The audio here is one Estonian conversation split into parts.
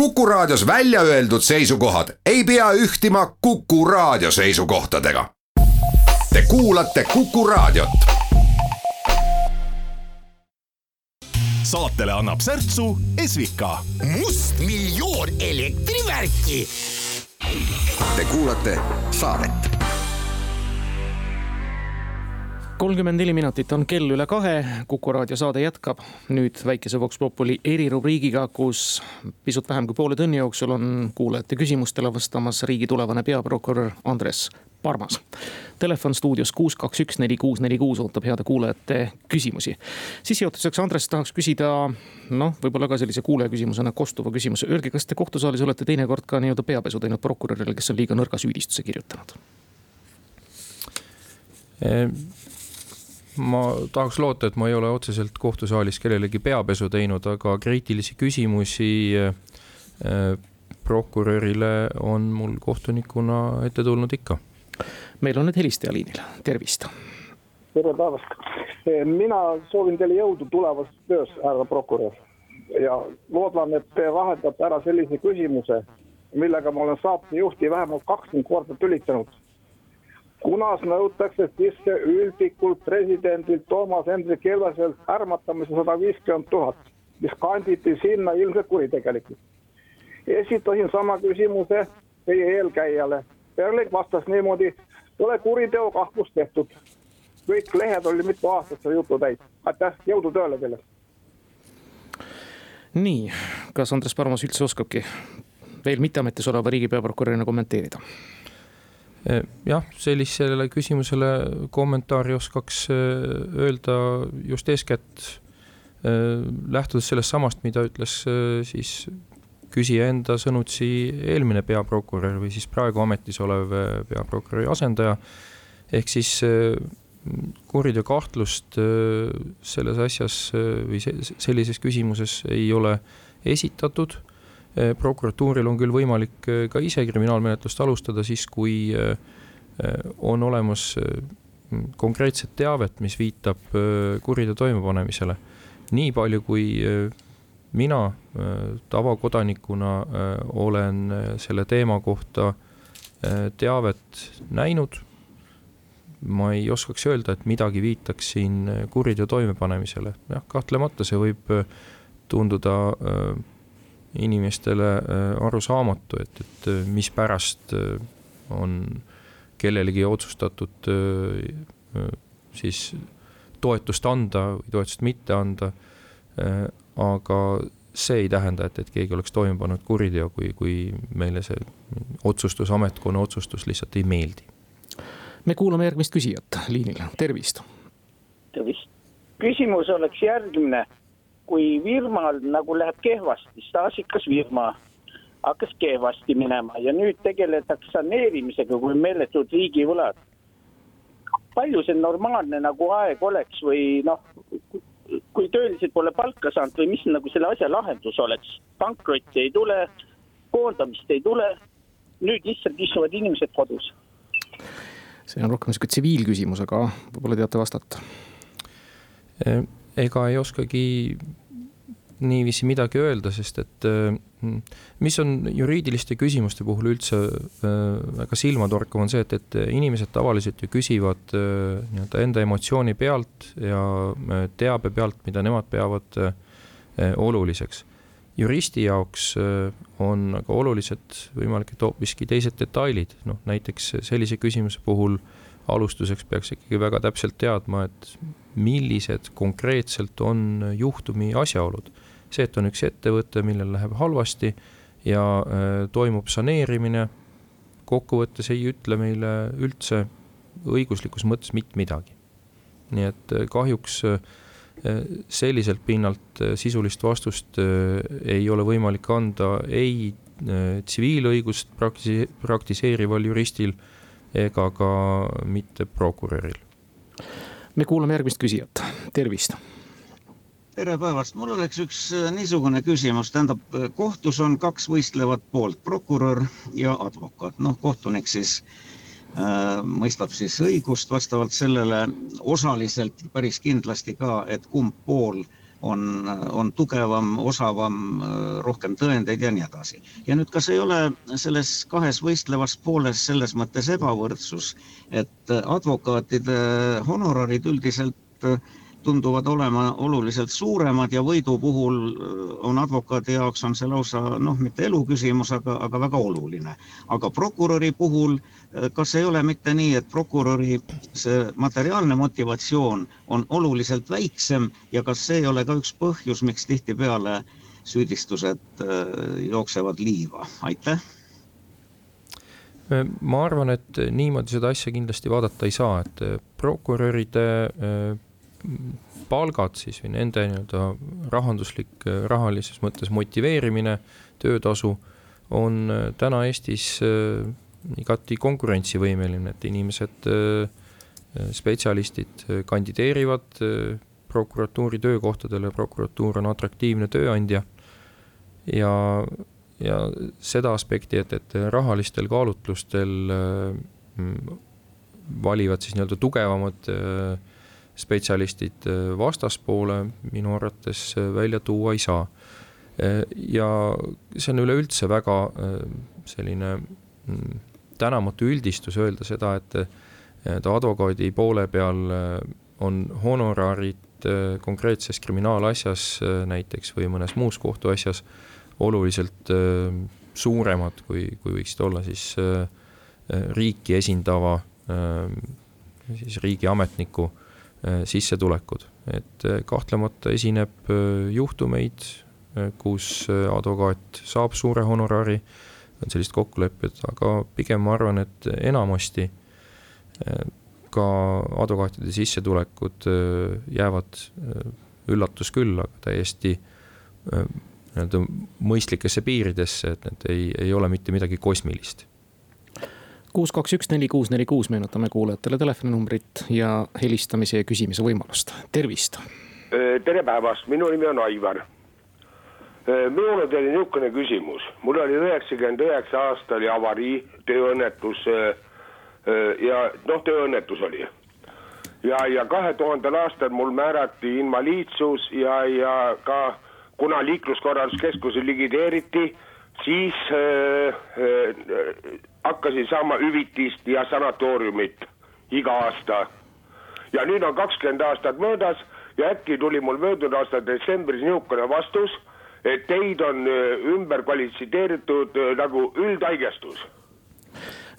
Kuku Raadios välja öeldud seisukohad ei pea ühtima Kuku Raadio seisukohtadega. Te kuulate Kuku Raadiot. saatele annab särtsu Esvika. mustmiljon elektrivärki. Te kuulate saadet kolmkümmend neli minutit on kell üle kahe, Kuku raadio saade jätkab nüüd väikese Vox Populi erirubriigiga, kus pisut vähem kui poole tunni jooksul on kuulajate küsimustele vastamas riigi tulevane peaprokurör Andres Parmas. Telefon stuudios kuus, kaks, üks, neli, kuus, neli, kuus ootab heade kuulajate küsimusi. sissejuhatuseks, Andres, tahaks küsida noh, võib-olla ka sellise kuulaja küsimusena kostuva küsimuse. Öelge, kas te kohtusaalis olete teinekord ka nii-öelda peapesu teinud prokurörile, kes on liiga nõrga süüdistuse kirjutanud? Ma tahaks loota, et ma ei ole otseselt kohtusaalis kellelegi peapesu teinud, aga kriitilisi küsimusi äh, prokurörile on mul kohtunikuna ette tulnud ikka. meil on nüüd helistaja liinil, tervist. tere päevast, mina soovin teile jõudu tulevases töös, härra prokurör. ja loodan, et te lahendate ära sellise küsimuse, millega ma olen saatejuhti vähemalt kakskümmend korda tülitanud kunas nõutakse sisse üldikult presidendilt Toomas Hendrik Ilveselt ärmatamise sada viiskümmend tuhat, mis kanditi sinna ilmselt kuritegelikult. esitasin sama küsimuse teie eelkäijale. Perling vastas niimoodi, pole kuriteo kahtlust tehtud. kõik lehed olid mitu aastat selle jutu täis. aitäh, jõudu tööle teile. nii, kas Andres Parmas üldse oskabki veel mitteametis oleva riigi peaprokurörina kommenteerida? Eh, jah, sellisele küsimusele kommentaari oskaks eh, öelda just eeskätt eh, lähtudes sellest samast, mida ütles siis küsija enda sõnutsi eelmine peaprokurör või siis praegu ametis olev peaprokuröri asendaja. ehk siis kuriteo kahtlust selles asjas või sellises küsimuses ei ole esitatud prokuratuuril on küll võimalik eh, ka ise kriminaalmenetlust alustada siis, kui eh, on olemas konkreetset teavet, mis viitab kuriteo toimepanemisele. nii palju, kui mina tavakodanikuna olen selle teema kohta teavet näinud, ma ei oskaks öelda, et midagi viitaks siin kuriteo toimepanemisele, jah, kahtlemata see võib tunduda äh, inimestele äh, arusaamatu, et, et äh, mispärast äh, on kellelegi otsustatud siis toetust anda või toetust mitte anda. aga see ei tähenda, et, et keegi oleks toime pannud kuriteo, kui, kui meile see otsustus, ametkonna otsustus lihtsalt ei meeldi. me kuulame järgmist küsijat liinil, tervist. tervist, küsimus oleks järgmine kui firmal nagu läheb kehvasti, staažikas firma hakkas kehvasti minema ja nüüd tegeletakse saneerimisega, kui meeletud riigivõlad. palju see normaalne nagu aeg oleks või noh, kui töölised pole palka saanud või mis nagu selle asja lahendus oleks? pankrotti ei tule, koondamist ei tule, nüüd lihtsalt istuvad inimesed kodus. see on rohkem sihuke tsiviilküsimus, aga võib-olla teate vastata ega ei oskagi niiviisi midagi öelda, sest et äh, mis on juriidiliste küsimuste puhul üldse äh, väga silmatorkav, on see, et, et inimesed tavaliselt ju küsivad äh, nii-öelda enda emotsiooni pealt ja teabe pealt, mida nemad peavad oluliseks. juristi jaoks on aga olulised võimalik, et hoopiski teised detailid, noh näiteks sellise küsimuse puhul alustuseks peaks ikkagi väga täpselt teadma, et millised konkreetselt on juhtumi asjaolud see, et on üks ettevõte, millel läheb halvasti ja äh, toimub saneerimine, kokkuvõttes ei ütle meile üldse õiguslikus mõttes mitte midagi. nii et äh, kahjuks äh, selliselt pinnalt sisulist vastust ei ole võimalik anda ei tsiviilõigust praktise-, praktiseerival juristil ega ka mitte prokuröril. Me kuulame järgmist küsijat, tervist! Tere päevast, mul oleks üks äh, niisugune küsimus, tähendab, äh, kohtus on kaks võistlevat poolt, prokurör ja advokaat, noh, kohtunik siis äh, mõistab siis õigust vastavalt sellele osaliselt päris kindlasti ka, et kumb pool on, on tugevam, osavam, rohkem tõendeid ja nii edasi. ja nüüd, kas ei ole selles kahes võistlevas pooles selles mõttes ebavõrdsus, et advokaatide honorarid üldiselt tunduvad olema oluliselt suuremad ja võidu puhul on advokaadi jaoks on see lausa noh, mitte elu küsimus, aga, aga väga oluline. aga prokuröri puhul, kas ei ole mitte nii, et prokuröri see materiaalne motivatsioon on oluliselt väiksem ja kas see ei ole ka üks põhjus, miks tihtipeale süüdistused jooksevad liiva, aitäh ma arvan, et niimoodi seda asja kindlasti vaadata ei saa, et prokuröride palgad siis või nende nii-öelda rahanduslik, rahalises mõttes motiveerimine, töötasu on äh, täna Eestis äh, igati konkurentsivõimeline, et inimesed, äh, spetsialistid kandideerivad prokuratuuri töökohtadele, prokuratuur on atraktiivne tööandja. ja, ja seda aspekti, et, et rahalistel kaalutlustel valivad siis nii-öelda tugevamad äh, spetsialistid äh, vastaspoole minu arvates äh, välja tuua ei saa. Äh, ja see on üleüldse väga selline mm, tänamatu üldistus öelda seda, et, advokaadi poole peal on honorarid konkreetses kriminaalasjas näiteks või mõnes muus kohtuasjas oluliselt suuremad, kui, kui võiksid olla siis riiki esindava siis riigiametniku sissetulekud, et äh, kahtlemata esineb äh, juhtumeid, kus advokaat saab suure honorari, on sellised kokkulepped, aga pigem ma arvan, et enamasti ka advokaatide sissetulekud jäävad üllatus küll, aga täiesti nii-öelda mõistlikesse piiridesse, et need ei, ei ole mitte midagi kosmilist kuus, kaks, üks, neli, kuus, neli, kuus, meenutame kuulajatele telefoninumbrit ja helistamise ja küsimise võimalust, tervist. tere päevast, minu nimi on Aivar. minul on teile niisugune küsimus, mul oli üheksakümmend üheksa aasta oli avarii, tööõnnetus ja noh, tööõnnetus oli. ja, ja kahe tuhandel aastal mul määrati invaliidsus ja, ja ka kuna liikluskorralduskeskus likvideeriti, siis äh, äh, hakkasin saama hüvitist ja sanatooriumit iga aasta. ja nüüd on kakskümmend aastat möödas ja äkki tuli mul möödunud aasta detsembris niisugune vastus, et teid on äh, ümber kvalifitseeritud äh, nagu üldhaigestus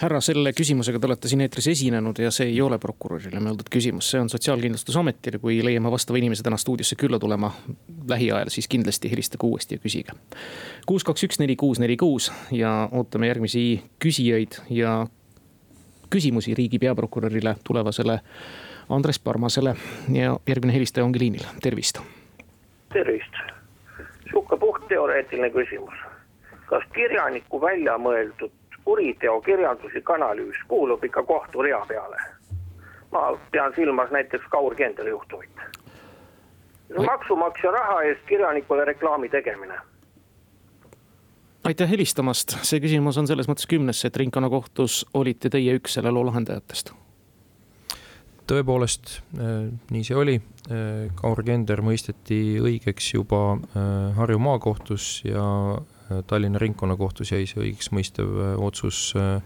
härra, selle küsimusega te olete siin eetris esinenud ja see ei ole prokurörile mõeldud küsimus, see on Sotsiaalkindlustusametile. kui leiame vastava inimese täna stuudiosse külla tulema lähiajal, siis kindlasti helistage uuesti ja küsige. kuus, kaks, üks, neli, kuus, neli, kuus ja ootame järgmisi küsijaid ja küsimusi riigi peaprokurörile, tulevasele Andres Parmasele ja järgmine helistaja ongi liinil, tervist. tervist, sihuke puhtteoreetiline küsimus. kas kirjaniku välja mõeldud kuriteo kirjanduslik analüüs kuulub ikka kohturea peale. ma pean silmas näiteks Kaur Kendali juhtumit. maksumaksja raha eest kirjanikule reklaami tegemine aitäh helistamast, see küsimus on selles mõttes kümnesse, et ringkonnakohtus olite teie üks selle loo lahendajatest. tõepoolest, äh, nii see oli. Äh, Kaur Kender mõisteti õigeks juba äh, Harju maakohtus ja Tallinna ringkonnakohtus jäi see õigeksmõistev äh, otsus äh,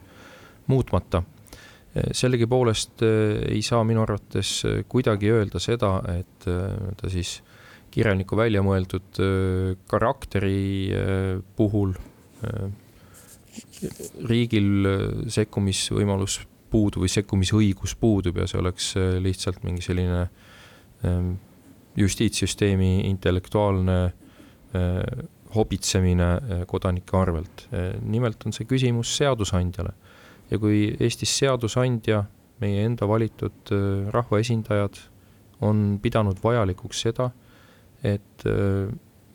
muutmata. Äh, sellegipoolest ei saa minu arvates kuidagi öelda seda, et ta siis kirjaniku välja mõeldud karakteri puhul riigil sekkumisvõimalus puudub või sekkumisõigus puudub ja see oleks lihtsalt mingi selline justiitssüsteemi intellektuaalne hobitsemine eh, kodanike arvelt. Eh, nimelt on see küsimus seadusandjale. ja kui Eestis seadusandja, meie enda valitud eh, rahvaesindajad on pidanud vajalikuks seda, et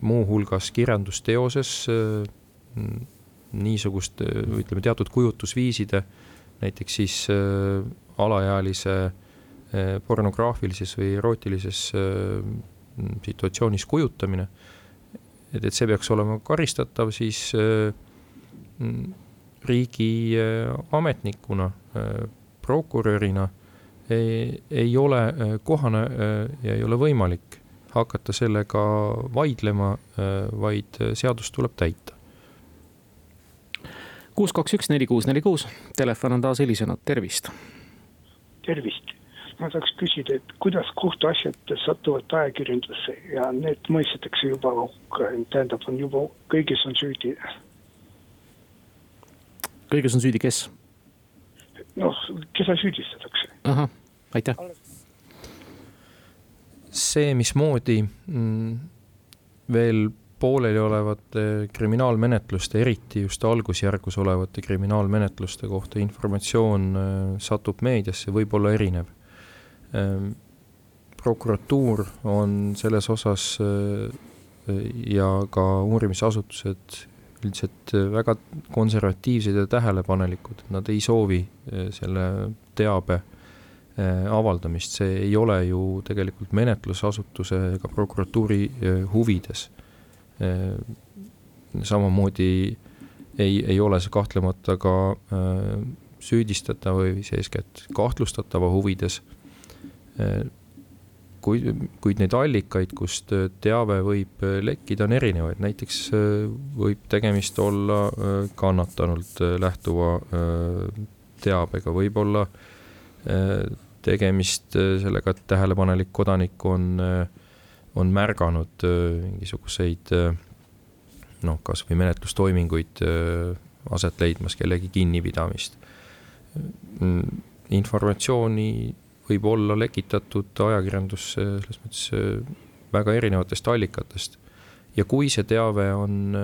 muuhulgas kirjandusteoses niisugust, ütleme teatud kujutlusviiside, näiteks siis alaealise pornograafilises või erootilises situatsioonis kujutamine et, et see peaks olema karistatav, siis äh, mm, riigi äh, ametnikuna, äh, prokurörina ei, ei ole kohane ja ei ole võimalik hakata sellega vaidlema, vaid seadust tuleb täita. kuus, kaks, üks, neli, kuus, neli, kuus, telefon on taas helisenud, tervist. tervist, ma tahaks küsida, et kuidas kohtuasjad satuvad ajakirjandusse ja need mõistetakse juba hukka, tähendab, on juba, kõiges on süüdi. kõiges on süüdi kes? noh, keda süüdistatakse. ahah, aitäh. see, mismoodi mm, veel pooleliolevate kriminaalmenetluste, eriti just algusjärgus olevate kriminaalmenetluste kohta informatsioon äh, satub meediasse, võib olla erinev. Ähm, prokuratuur on selles osas äh, ja ka uurimisasutused üldiselt väga konservatiivsed ja tähelepanelikud, nad ei soovi selle teabe avaldamist, see ei ole ju tegelikult menetlusasutuse ega prokuratuuri huvides. Äh, samamoodi ei, ei ole see kahtlemata ka süüdistatava või siis eeskätt kahtlustatava huvides. Äh, kuid, kuid neid allikaid, kust teave võib lekkida, on erinevaid, näiteks võib tegemist olla kannatanult lähtuva teabega, võib olla tegemist sellega, et tähelepanelik kodanik on äh, on märganud äh, mingisuguseid äh, noh, kasvõi menetlustoiminguid äh, aset leidmas, kellegi kinnipidamist. Informatsiooni võib olla lekitatud ajakirjandusse selles mõttes väga erinevatest allikatest. ja kui see teave on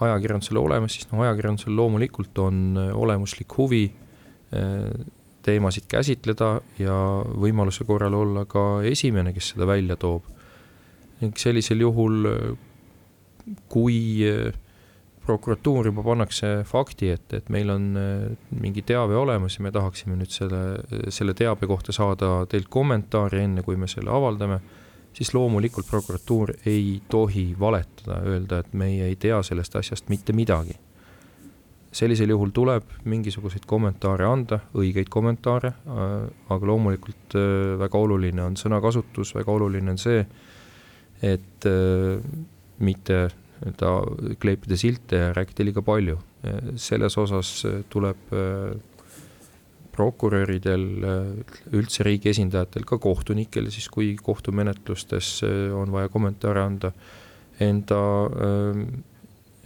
ajakirjandusele olemas, siis noh, ajakirjandusel loomulikult on olemuslik huvi teemasid käsitleda ja võimaluse korral olla ka esimene, kes seda välja toob ning sellisel juhul, kui eh, prokuratuur juba pannakse fakti ette, et meil on eh, mingi teave olemas ja me tahaksime nüüd selle, selle teabe kohta saada teilt kommentaari, enne kui me selle avaldame, siis loomulikult prokuratuur ei tohi valetada, öelda, et meie ei tea sellest asjast mitte midagi. sellisel juhul tuleb mingisuguseid kommentaare anda, õigeid kommentaare, aga loomulikult väga oluline on sõnakasutus, väga oluline on see, et äh, mitte nii-öelda kleepida silte ja rääkida liiga palju. selles osas tuleb äh, prokuröridel, üldse riigi esindajatel, ka kohtunikel siis, kui kohtumenetlustes on vaja kommentaare anda, enda,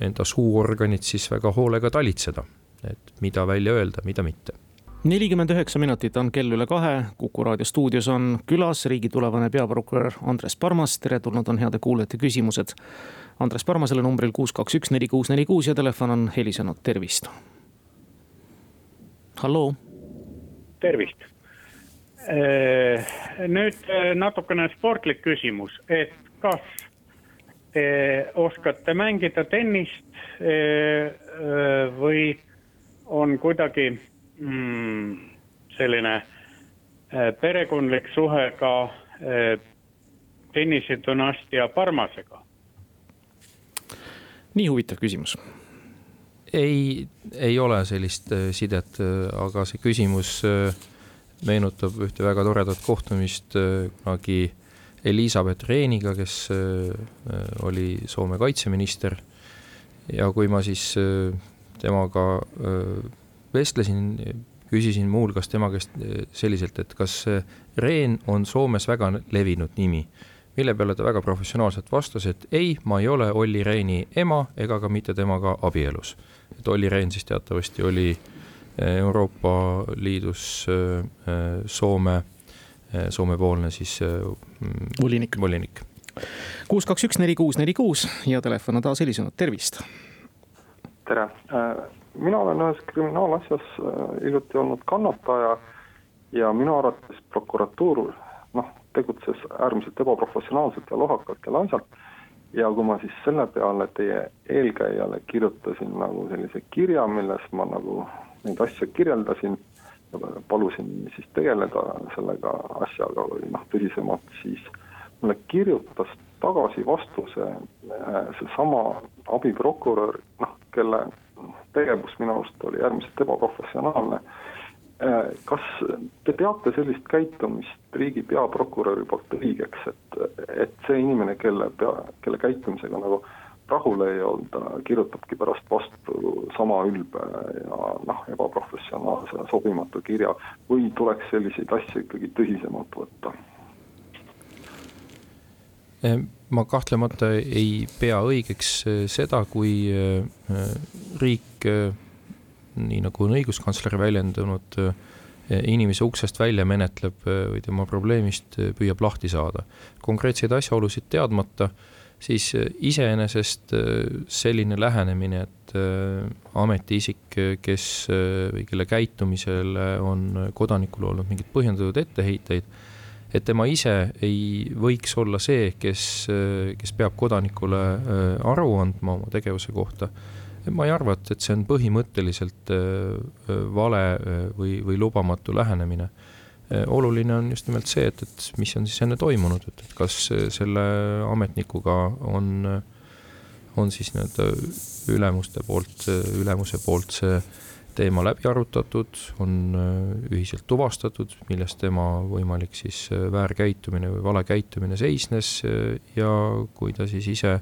enda suuorganit siis väga hoolega talitseda, et mida välja öelda, mida mitte nelikümmend üheksa minutit on kell üle kahe, Kuku raadio stuudios on külas riigi tulevane peaprokurör Andres Parmas, teretulnud on heade kuulajate küsimused. Andres Parmasele numbril kuus, kaks, üks, neli, kuus, neli, kuus ja telefon on helisenud, tervist. halloo. tervist. Äh, nüüd äh, natukene sportlik küsimus, et kas te oskate mängida tennist äh, või on kuidagi mm, selline äh, perekondlik suhe ka äh, tennisedünastia Parmasega? Nii huvitav küsimus. ei, ei ole sellist äh, sidet, aga see küsimus meenutab ühte väga toredat kohtumist kunagi Elizabeth Rehniga, kes oli Soome kaitseminister. ja kui ma siis temaga vestlesin, küsisin muuhulgas tema käest selliselt, et kas Reen on Soomes väga levinud nimi. Mille peale ta väga professionaalselt vastas, et ei, ma ei ole Olli Rehni ema ega ka mitte temaga abielus. et Olli Rehn siis teatavasti oli eh, Euroopa Liidus eh, Soome, Soome-poolne siis mm, volinik, volinik. kuus, kaks, üks, neli, kuus, neli, kuus ja telefon on taas helisenud, tervist. tere mina olen ühes kriminaalasjas hiljuti olnud kannataja ja minu arvates prokuratuur noh, tegutses äärmiselt ebaprofessionaalselt ja lohakalt ja laisalt. ja kui ma siis selle peale teie eelkäijale kirjutasin nagu sellise kirja, milles ma nagu neid asju kirjeldasin palusin siis tegeleda sellega asjaga või noh, tõsisemalt, siis mulle kirjutas tagasi vastuse äh, seesama abiprokurör, noh, kelle tegevus minu arust oli äärmiselt ebaprofessionaalne. Kas te peate sellist käitumist riigi peaprokuröri poolt õigeks, et, et see inimene, kelle pea, kelle käitumisega nagu rahule ei olda, kirjutabki pärast vastu sama ülbe ja noh, ebaprofessionaalse sobimatu kirja või tuleks selliseid asju ikkagi tõsisemalt võtta? ma kahtlemata ei pea õigeks äh, seda, kui äh, riik, äh, nii nagu on õiguskantsler väljendanud, inimese uksest välja menetleb või tema probleemist püüab lahti saada. konkreetseid asjaolusid teadmata, siis iseenesest selline lähenemine, et ametiisik, kes või kelle käitumisele on kodanikul olnud mingeid põhjendatud etteheiteid et tema ise ei võiks olla see, kes, kes peab kodanikule aru andma oma tegevuse kohta. Ma ei arva, et, et see on põhimõtteliselt äh, vale äh, või, või lubamatu lähenemine. oluline on just nimelt see, et, et mis on siis enne toimunud, et, et kas selle ametnikuga on, on siis nii-öelda ülemuste poolt, ülemuse poolt see teema läbi arutatud, on äh, ühiselt tuvastatud, milles tema võimalik siis äh, väärkäitumine või vale käitumine seisnes äh, ja kui ta siis ise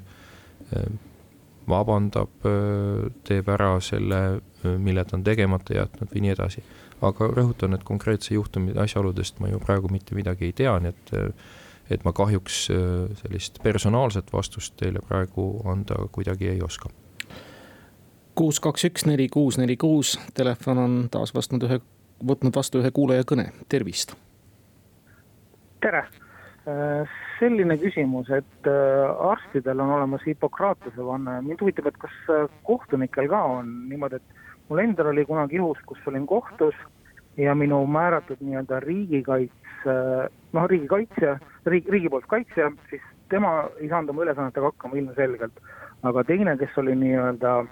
vabandab, teeb ära selle, mille ta on tegemata jätnud või nii edasi. aga rõhutan, et konkreetse juhtumi asjaoludest ma ju praegu mitte midagi ei tea, nii et et ma kahjuks sellist personaalset vastust teile praegu anda kuidagi ei oska kuus, kaks, üks, neli, kuus, neli, kuus, telefon on taas vastanud ühe, võtnud vastu ühe kuulaja kõne, tervist. tere, äh, selline küsimus, et äh, arstidel on olemas Hippokratese vanne, mind huvitab, et kas äh, kohtunikel ka on niimoodi, et mul endal oli kunagi juhus, kus olin kohtus ja minu määratud nii-öelda riigikaitse, noh, riigikaitsja, riik, riigi poolt kaitsja, siis tema ei saanud oma ülesannetega hakkama ilmselgelt. aga teine, kes oli nii-öelda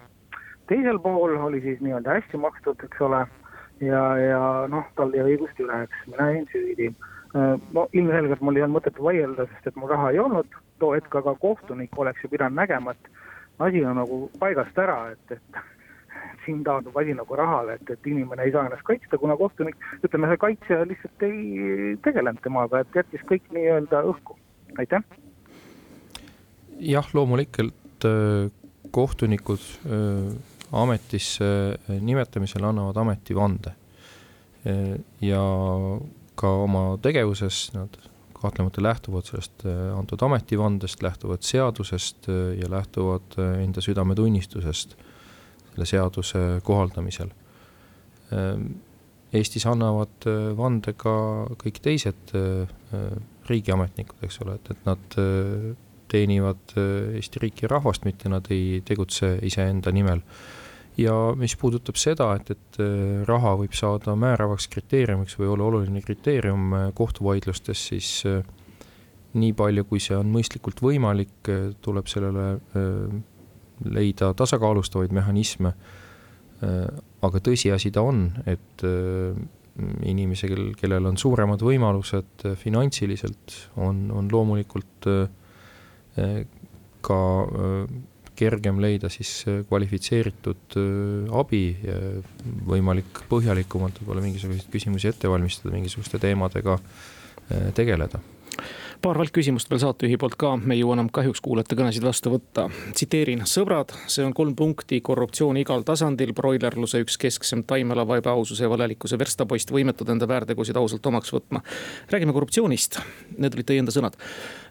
teisel pool oli siis nii-öelda hästi makstud, eks ole, ja, ja noh, tal jäi õigust üle, eks, mina jäin süüdi. Äh, no ilmselgelt mul ei olnud mõtet vaielda, sest et mul raha ei olnud too hetk, aga kohtunik oleks ju pidanud nägema, et asi on nagu paigast ära, et, et siin taandub asi nagu rahale, et, et inimene ei saa ennast kaitsta, kuna kohtunik, ütleme, see kaitsja lihtsalt ei tegelenud temaga, et jättis kõik nii-öelda õhku, aitäh. jah, loomulikult äh, kohtunikud äh, ametisse nimetamisel annavad ametivande. ja ka oma tegevuses nad kahtlemata lähtuvad sellest äh, antud ametivandest, lähtuvad seadusest äh, ja lähtuvad äh, enda südametunnistusest selle seaduse kohaldamisel. Eestis annavad vande ka kõik teised riigiametnikud, eks ole, et, et nad teenivad Eesti riiki ja rahvast, mitte nad ei tegutse iseenda nimel ja mis puudutab seda, et, et äh, raha võib saada määravaks kriteeriumiks või olla oluline kriteerium äh, kohtuvaidlustes, siis äh, nii palju, kui see on mõistlikult võimalik, tuleb sellele leida tasakaalustavaid mehhanisme. aga tõsiasi ta on, et inimesel, kellel on suuremad võimalused finantsiliselt, on, on loomulikult ka kergem leida siis äh, kvalifitseeritud äh, abi, võimalik põhjalikumalt võib-olla mingisuguseid küsimusi ette valmistada, mingisuguste teemadega äh, tegeleda paar välkküsimust veel saatejuhi poolt ka, me ei jõua enam kahjuks kuulajate kõnesid vastu võtta. tsiteerin, sõbrad, see on kolm punkti, korruptsioon igal tasandil, broilerluse üks kesksem taimelava ebaaususe ja valelikkuse verstapost, võimetud enda väärtegusid ausalt omaks võtma. räägime korruptsioonist, need olid teie enda sõnad.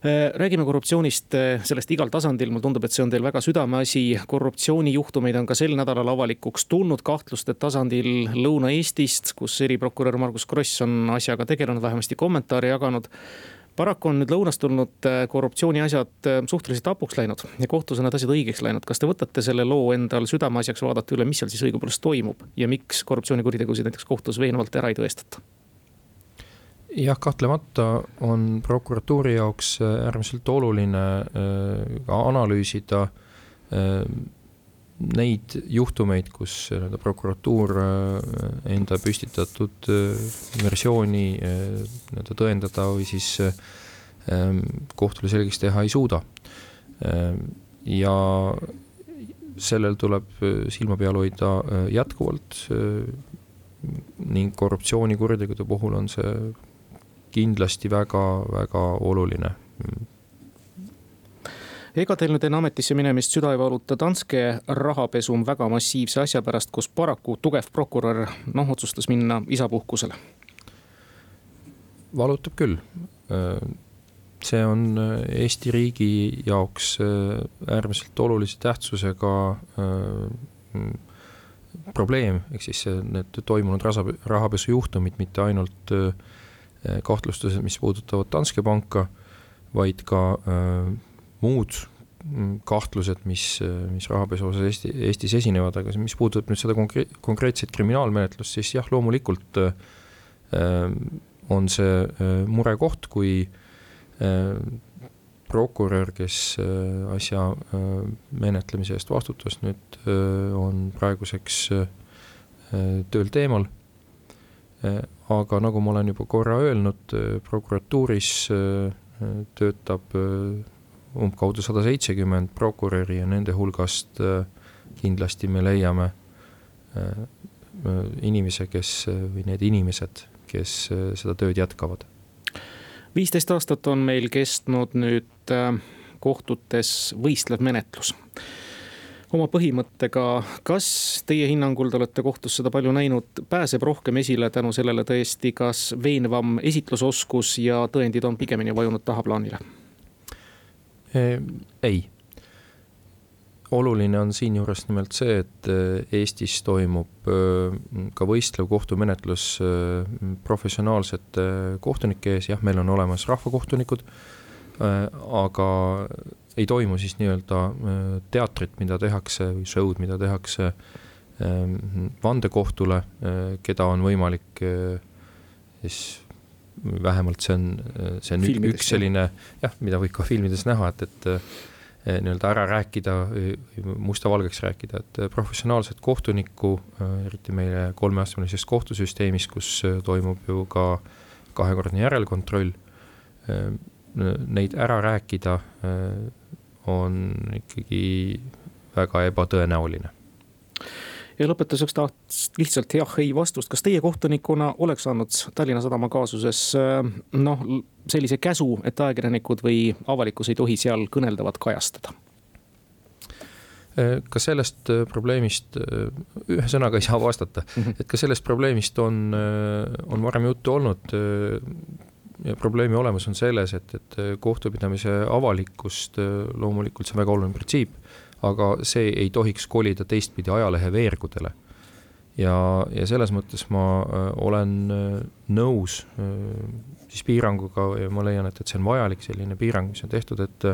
Äh, räägime korruptsioonist, äh, sellest igal tasandil, mulle tundub, et see on teil väga südameasi. korruptsioonijuhtumeid on ka sel nädalal avalikuks tulnud kahtluste tasandil Lõuna-Eestist, kus eriprokurör Margus Kross on asjaga tegelenud, vähemasti kommentaare jaganud paraku on nüüd lõunast tulnud äh, korruptsiooniasjad äh, suhteliselt hapuks läinud ja kohtus on need asjad õigeks läinud. kas te võtate selle loo endal südameasjaks, vaadata üle, mis seal siis õigupoolest toimub ja miks korruptsioonikuritegusid näiteks kohtus veenvalt ära ei tõestata? jah, kahtlemata on prokuratuuri jaoks äh, äärmiselt oluline äh, analüüsida neid juhtumeid, kus nii-öelda prokuratuur äh, enda püstitatud äh, versiooni äh, nii-öelda tõendada või siis ähm, kohtule selgeks teha ei suuda. Ähm, ja sellel tuleb silma peal hoida jätkuvalt. ning korruptsioonikuritegude puhul on see kindlasti väga-väga oluline ega teil nüüd enne ametisse minemist süda ei valuta Danske rahapesu väga massiivse asja pärast, kus paraku tugev prokurör noh, otsustas minna isapuhkusele? valutab küll. see on Eesti riigi jaoks äärmiselt olulise tähtsusega probleem, ehk siis need toimunud rahapesujuhtumid, mitte ainult kahtlustused, mis puudutavad Danske panka, vaid ka muud kahtlused, mis, mis rahapesu osas Eesti, Eestis esinevad, aga mis puudutab nüüd seda konkre-, konkreetset kriminaalmenetlust, siis jah, loomulikult äh, on see äh, murekoht, kui äh, prokurör, kes äh, asja äh, menetlemise eest vastutas, nüüd äh, on praeguseks tööl teemal äh,. aga nagu ma olen juba korra öelnud prokuratuuris töötab umbkaudu sada seitsekümmend prokuröri ja nende hulgast äh, kindlasti me leiame äh, äh, inimese, kes või need inimesed, kes seda tööd jätkavad. viisteist aastat on meil kestnud nüüd kohtutes võistlev menetlus oma põhimõttega, kas teie hinnangul, te olete kohtus seda palju näinud, pääseb rohkem esile tänu sellele tõesti, kas veenvam esitlusoskus ja tõendid on pigemini vajunud tahaplaanile? Ehm, ei. oluline on siinjuures nimelt see, et äh, Eestis toimub äh, ka võistlev kohtumenetlus äh, professionaalsete kohtunike ees, jah, meil on olemas rahvakohtunikud, aga ei toimu siis nii-öelda teatrit, mida tehakse või show'd, mida tehakse ähm, vandekohtule, keda on võimalik siis vähemalt see on, see on filmides, üks selline jah, mida võib ka filmides näha, et, et eh, nii-öelda ära rääkida, mustavalgeks rääkida, et professionaalset kohtunikku, eh, eriti meie kolmeastmelises kohtusüsteemis, kus toimub ju ka kahekordne järelkontroll, eh, neid ära rääkida on ikkagi väga ebatõenäoline ja lõpetuseks tahaks lihtsalt jah-ei vastust, kas teie kohtunikuna oleks andnud Tallinna Sadama kaasuses äh, noh, sellise käsu, et ajakirjanikud või avalikkus ei tohi seal kõneldavat kajastada? Äh, ka sellest äh, probleemist, ühe sõnaga ei saa vastata, mhm. et ka sellest probleemist on, on varem juttu olnud. ja probleemi olemus on selles, et, et kohtupidamise avalikkust loomulikult see on väga oluline printsiip aga see ei tohiks kolida teistpidi ajalehe veergudele. ja, ja selles mõttes ma äh, olen äh, nõus äh, siis piiranguga ja ma leian, et, et see on vajalik, selline piirang, mis on tehtud, et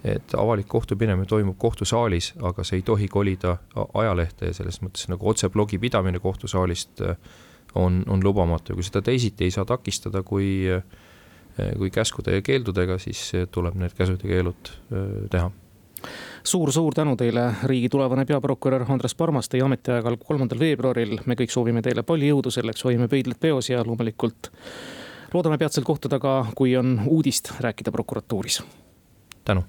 et avalik kohtupidamine toimub kohtusaalis, aga see ei tohi kolida ajalehte ja selles mõttes nagu otseblogi pidamine kohtusaalist on, on lubamatu ja kui seda teisiti ei saa takistada, kui, kui käskude ja keeldudega, siis tuleb need käsud ja keelud teha suur-suur tänu teile, riigi tulevane peaprokurör Andres Parmas, teie ametiajal kolmandal veebruaril. me kõik soovime teile palju jõudu selleks, hoiame pöidlad peos ja loomulikult loodame peatselt kohtuda ka, kui on uudist rääkida prokuratuuris. tänu